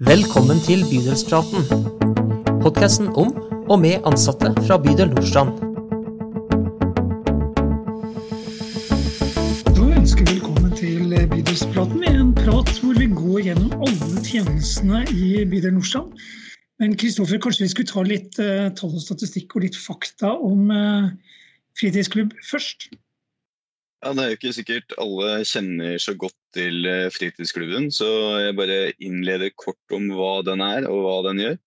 Velkommen til Bydelspraten. Podkasten om og med ansatte fra bydel Nordstrand. Da ønsker vi velkommen til Bydelspraten, en prat hvor vi går gjennom alle tjenestene i bydel Nordstrand. Men Kristoffer, kanskje vi skulle ta litt uh, tall og statistikk og litt fakta om uh, fritidsklubb først? Ja, Det er jo ikke sikkert alle kjenner så godt til eh, fritidsklubben, så jeg bare innleder kort om hva den er og hva den gjør.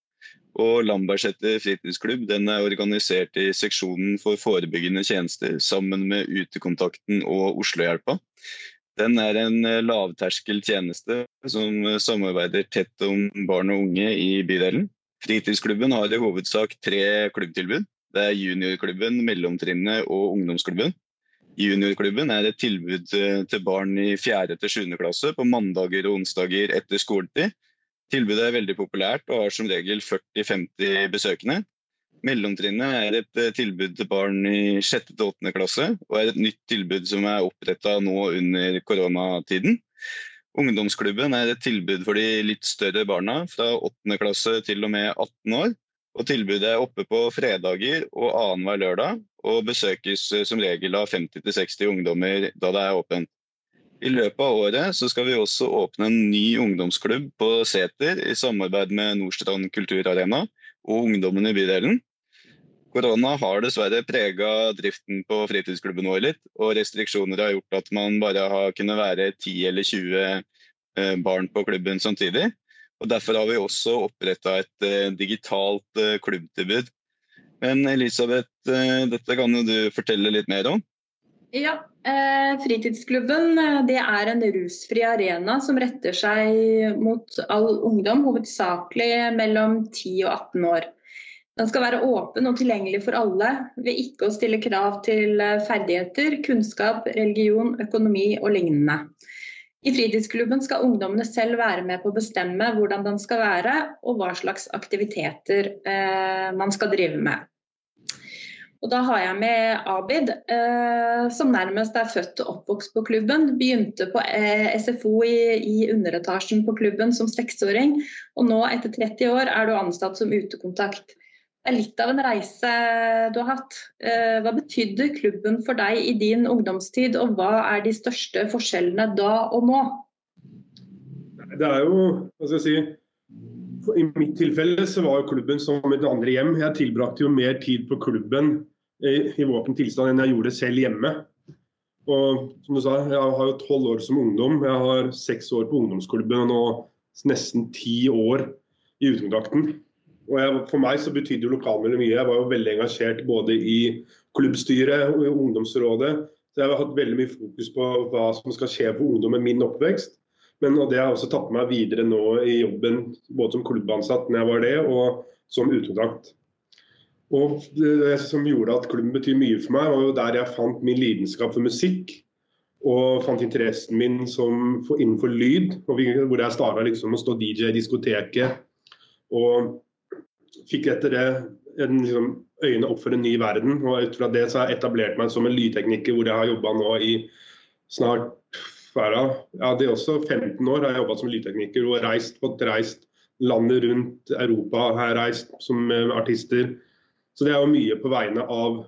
Og Lambertseter fritidsklubb den er organisert i seksjonen for forebyggende tjenester sammen med Utekontakten og Oslohjelpa. Den er en eh, lavterskel tjeneste som samarbeider tett om barn og unge i bydelen. Fritidsklubben har i hovedsak tre klubbtilbud. Det er juniorklubben, mellomtrinnet og ungdomsklubben. Juniorklubben er et tilbud eh, til barn i 4. til 7. klasse på mandager og onsdager etter skoletid. Tilbudet er veldig populært og har som regel 40-50 besøkende. Mellomtrinnet er et eh, tilbud til barn i 6. til 8. klasse, og er et nytt tilbud som er oppretta nå under koronatiden. Ungdomsklubben er et tilbud for de litt større barna fra 8. klasse til og med 18 år. Og Tilbudet er oppe på fredager og annenhver lørdag, og besøkes eh, som regel av 50-60 ungdommer da det er åpent. I løpet av året skal vi også åpne en ny ungdomsklubb på Seter i samarbeid med Nordstrand kulturarena og ungdommen i bydelen. Korona har dessverre prega driften på fritidsklubben vår litt, og restriksjoner har gjort at man bare har kunnet være 10 eller 20 eh, barn på klubben samtidig. Og Derfor har vi også oppretta et uh, digitalt uh, klubbtilbud. Men Elisabeth, uh, dette kan du fortelle litt mer om? Ja, eh, Fritidsklubben er en rusfri arena som retter seg mot all ungdom, hovedsakelig mellom 10 og 18 år. Den skal være åpen og tilgjengelig for alle ved ikke å stille krav til ferdigheter, kunnskap, religion, økonomi og lignende. I fritidsklubben skal ungdommene selv være med på å bestemme hvordan den skal være, og hva slags aktiviteter eh, man skal drive med. Og Da har jeg med Abid, eh, som nærmest er født og oppvokst på klubben. Begynte på eh, SFO i, i, underetasjen på klubben som seksåring. Og nå, etter 30 år, er du ansatt som utekontakt. Det er litt av en reise du har hatt. Eh, hva betydde klubben for deg i din ungdomstid, og hva er de største forskjellene da og nå? Det er jo, hva skal jeg si I mitt tilfelle så var jo klubben som et andre hjem. Jeg tilbrakte jo mer tid på klubben i våpen tilstand enn jeg gjorde selv hjemme. Og som du sa, Jeg har jo tolv år som ungdom. Jeg har seks år på ungdomsklubben og nå nesten ti år i utekontakten. Og jeg, For meg så betydde jo lokalmiljøet mye. Jeg var jo veldig engasjert både i klubbstyret og i ungdomsrådet. Så jeg har hatt veldig mye fokus på hva som skal skje for ungdom med min oppvekst. Men og det har jeg også tatt meg videre nå i jobben, både som klubbansatt når jeg var det, og som utekontakt. Og det som gjorde at klubben betyr mye for meg, var jo der jeg fant min lidenskap for musikk. Og fant interessen min som, for, innenfor lyd, hvor jeg starta liksom å stå DJ i diskoteket. Og fikk etter det en, liksom, øynene opp for en ny verden. og Ut fra det så har jeg etablert meg som en lydtekniker hvor jeg har jobba nå i snart ja, det er også 15 år har jeg jobba som lydtekniker og reist, fått reist landet rundt Europa. Har reist som uh, artister. Så det er jo mye på vegne av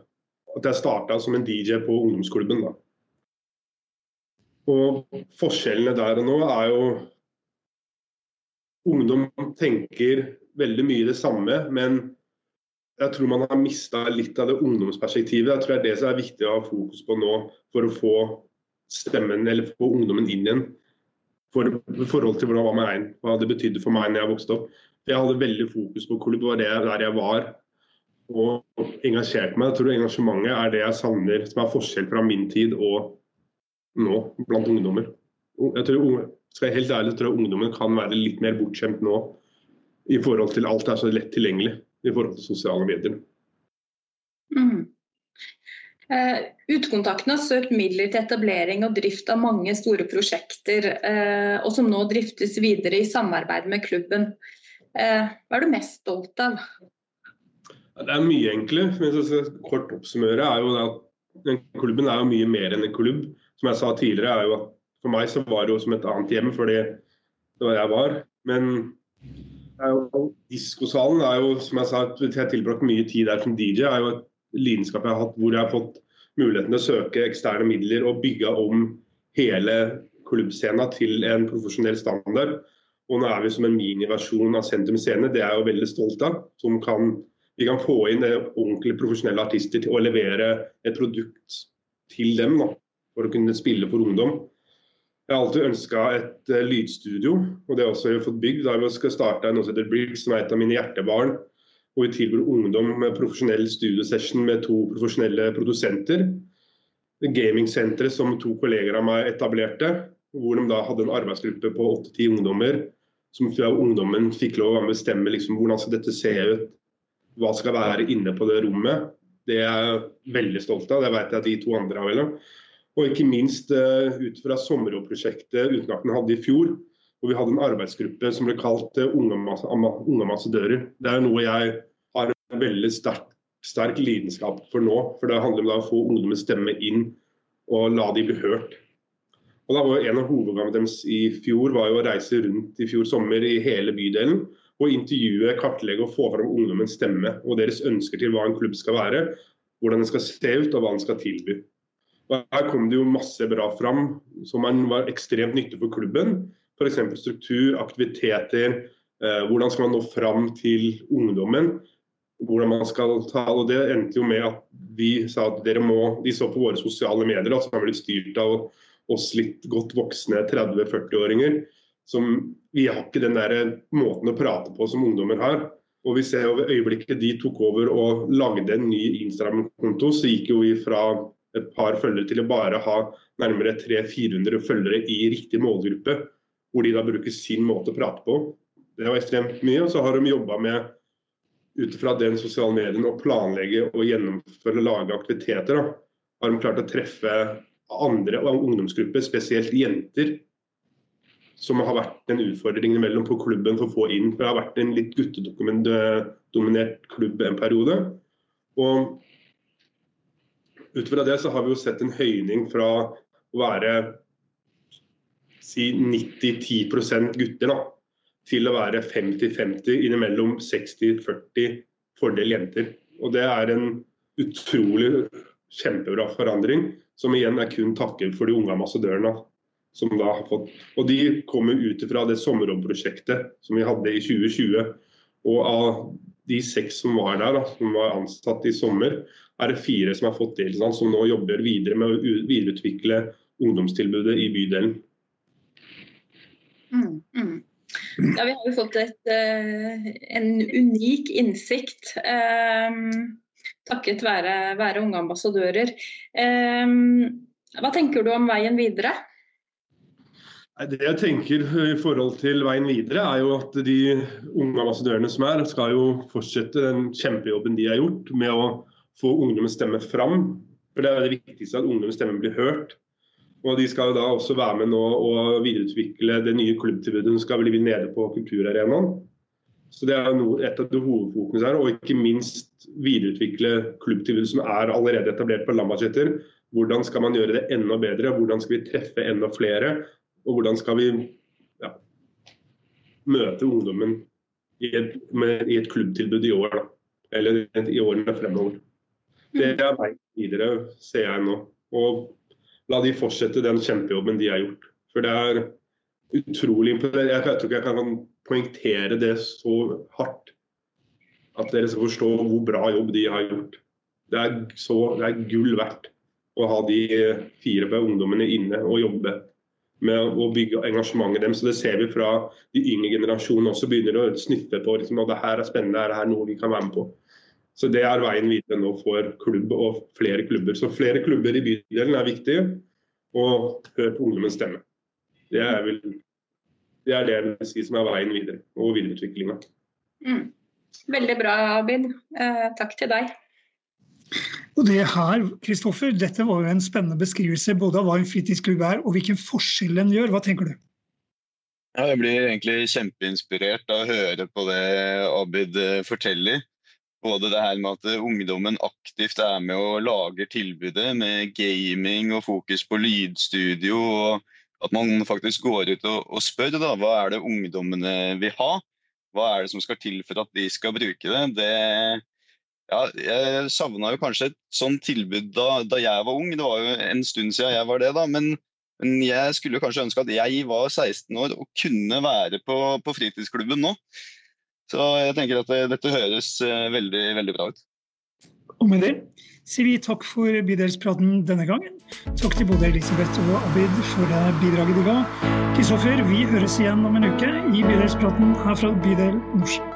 at jeg starta som en DJ på ungdomsklubben. da. Og forskjellene der og nå er jo Ungdom tenker veldig mye det samme, men jeg tror man har mista litt av det ungdomsperspektivet. Jeg tror det er det som er viktig å ha fokus på nå for å få stemmen, eller få ungdommen inn igjen. For, i forhold til hva, meg, hva det betydde for meg når jeg vokste opp. Jeg hadde veldig fokus på klubb, det var det der jeg var. Og engasjerte meg. Jeg tror engasjementet er det jeg savner, som er forskjell fra min tid og nå blant ungdommer. Jeg tror, skal jeg helt ærlig, tror jeg ungdommen kan være litt mer bortskjemt nå i forhold til alt er så lett tilgjengelig i forhold til sosiale medier. Mm. Uh, Utekontakten har søkt midler til etablering og drift av mange store prosjekter, uh, og som nå driftes videre i samarbeid med klubben. Uh, hva er du mest stolt av? Det er mye, egentlig. Hvis jeg skal kort oppsummere, er jo at klubben er jo mye mer enn en klubb. Som jeg sa tidligere, er jo at for meg så var det jo som et annet hjem, fordi det var jeg var. Men Diskosalen er jo, som jeg sa, jeg har tilbrakt mye tid der som DJ. er jo et lidenskap jeg har hatt hvor jeg har fått muligheten til å søke eksterne midler og bygge om hele klubbscena til en profesjonell standard. Og nå er vi som en miniversjon av Sentrum Scene, det er jeg jo veldig stolt av. som kan vi kan få inn ordentlig profesjonelle artister til å levere et produkt til dem da, for å kunne spille for ungdom. Jeg har alltid ønska et uh, lydstudio, og det har også fått bygd. Da vi skal starte noe som heter Briggs, som er et av mine hjertebarn. Hvor vi tilbyr ungdom med profesjonell studiosession med to profesjonelle produsenter. Gamingsenteret som to kolleger av meg etablerte, hvor de da hadde en arbeidsgruppe på åtte-ti ungdommer. Som fra ungdommen fikk lov å bestemme liksom, hvordan skal dette se ut, hva skal være inne på det rommet. Det er jeg veldig stolt av. Det vet jeg at de to andre har. Vel. Og ikke minst uh, ut fra sommerjobbprosjektet Utenakten hadde i fjor, hvor vi hadde en arbeidsgruppe som ble kalt Unge ambassadører. Det er noe jeg har en veldig sterk, sterk lidenskap for nå. For det handler om å få ungdommens stemme inn og la de bli hørt. Og da var En av hovedoppgavene deres i fjor var jo å reise rundt i fjor sommer i hele bydelen og intervjue, kartlegge og få fram ungdommens stemme og deres ønsker til hva en klubb skal være, hvordan den skal se ut og hva den skal tilby. Her kom det jo masse bra fram som var ekstremt nyttig for klubben. F.eks. struktur, aktiviteter, eh, hvordan skal man nå fram til ungdommen. Hvordan man skal ta, og Det endte jo med at vi sa at dere må, de så på våre sosiale medier, da, som har blitt styrt av oss litt godt voksne 30-40-åringer. som Vi har ikke den der måten å prate på som ungdommer har. Og vi ser over øyeblikket de tok over og lagde en ny Instagram-konto, så gikk jo vi fra et par følgere til å bare ha nærmere 300-400 følgere i riktig målgruppe, hvor de da bruker sin måte å prate på. Det var ekstremt mye. Og så har de jobba med ut fra den sosiale medien å planlegge og gjennomføre og lage aktiviteter. Da. Har de klart å treffe andre ungdomsgrupper, spesielt jenter, som har vært en utfordring mellom på klubben for å få inn. For det har vært en litt guttedominert klubb en periode. Og ut fra det så har vi jo sett en høyning fra å være si 90-10% gutter da, til å være 50-50, innimellom 60-40 fordel jenter. Og Det er en utrolig kjempebra forandring, som igjen er kun takket for de unge ambassadørene. som da har fått, og De kommer ut fra det sommerjobbprosjektet som vi hadde i 2020. Og Av de seks som var der, da, som var ansatt i sommer, er det fire som har fått deltid, som nå jobber videre med å videreutvikle ungdomstilbudet i bydelen. Mm, mm. Ja, vi har jo fått et, uh, en unik innsikt um, takket være, være unge ambassadører. Um, hva tenker du om veien videre? Det jeg tenker i forhold til veien videre, er jo at de unge ambassadørene som er, skal jo fortsette den kjempejobben de har gjort med å få ungdommens stemme fram. For Det er det viktigste at ungdommens stemme blir hørt. Og De skal jo da også være med nå og videreutvikle det nye klubbtilbudet som skal bli nede på Kulturarenaen. Så Det er et av hovedfokusene her. Og ikke minst videreutvikle klubbtilbudet som er allerede etablert på Lambertseter. Hvordan skal man gjøre det enda bedre? Hvordan skal vi treffe enda flere? Og hvordan skal vi ja, møte ungdommen i et, med, i et klubbtilbud i år, da. Eller i årene fremover. Det er veien videre, ser jeg nå. Og la de fortsette den kjempejobben de har gjort. For det er utrolig imponerende. Jeg tror ikke jeg kan poengtere det så hardt. At dere skal forstå hvor bra jobb de har gjort. Det er, så, det er gull verdt å ha de fire ungdommene inne og jobbe med å bygge engasjementet dem. Så det ser vi fra de yngre generasjonene også begynner å sniffe på liksom, at det her er spennende, det er noe vi kan være med på. Så Det er veien videre nå for klubb og flere klubber. Så flere klubber i bydelen er viktig, og hør på ungdommens stemme. Det er, vel, det er det jeg vil si som er veien videre, og videreutviklinga. Mm. Veldig bra, Abid. Eh, takk til deg. Og det her, Kristoffer, dette var jo en spennende beskrivelse både av hva en fritidsklubb er, og hvilken forskjell den gjør. Hva tenker du? Ja, jeg blir egentlig kjempeinspirert av å høre på det Abid eh, forteller. Både det her med at ungdommen aktivt er med og lager tilbudet med gaming og fokus på lydstudio. og At man faktisk går ut og, og spør da, hva er det ungdommene vil ha. hva er det som skal til for at de skal bruke det, det ja, jeg savna jo kanskje et sånt tilbud da, da, jeg var ung. Det var jo en stund siden jeg var det, da. Men, men jeg skulle kanskje ønske at jeg var 16 år og kunne være på, på fritidsklubben nå. Så jeg tenker at det, dette høres eh, veldig, veldig bra ut. Og med det sier vi takk for bydelspraten denne gangen. Takk til både Elisabeth og Abid for det bidraget de ga. Kristoffer, vi høres igjen om en uke i bydelspraten her fra bydel Nordsjø.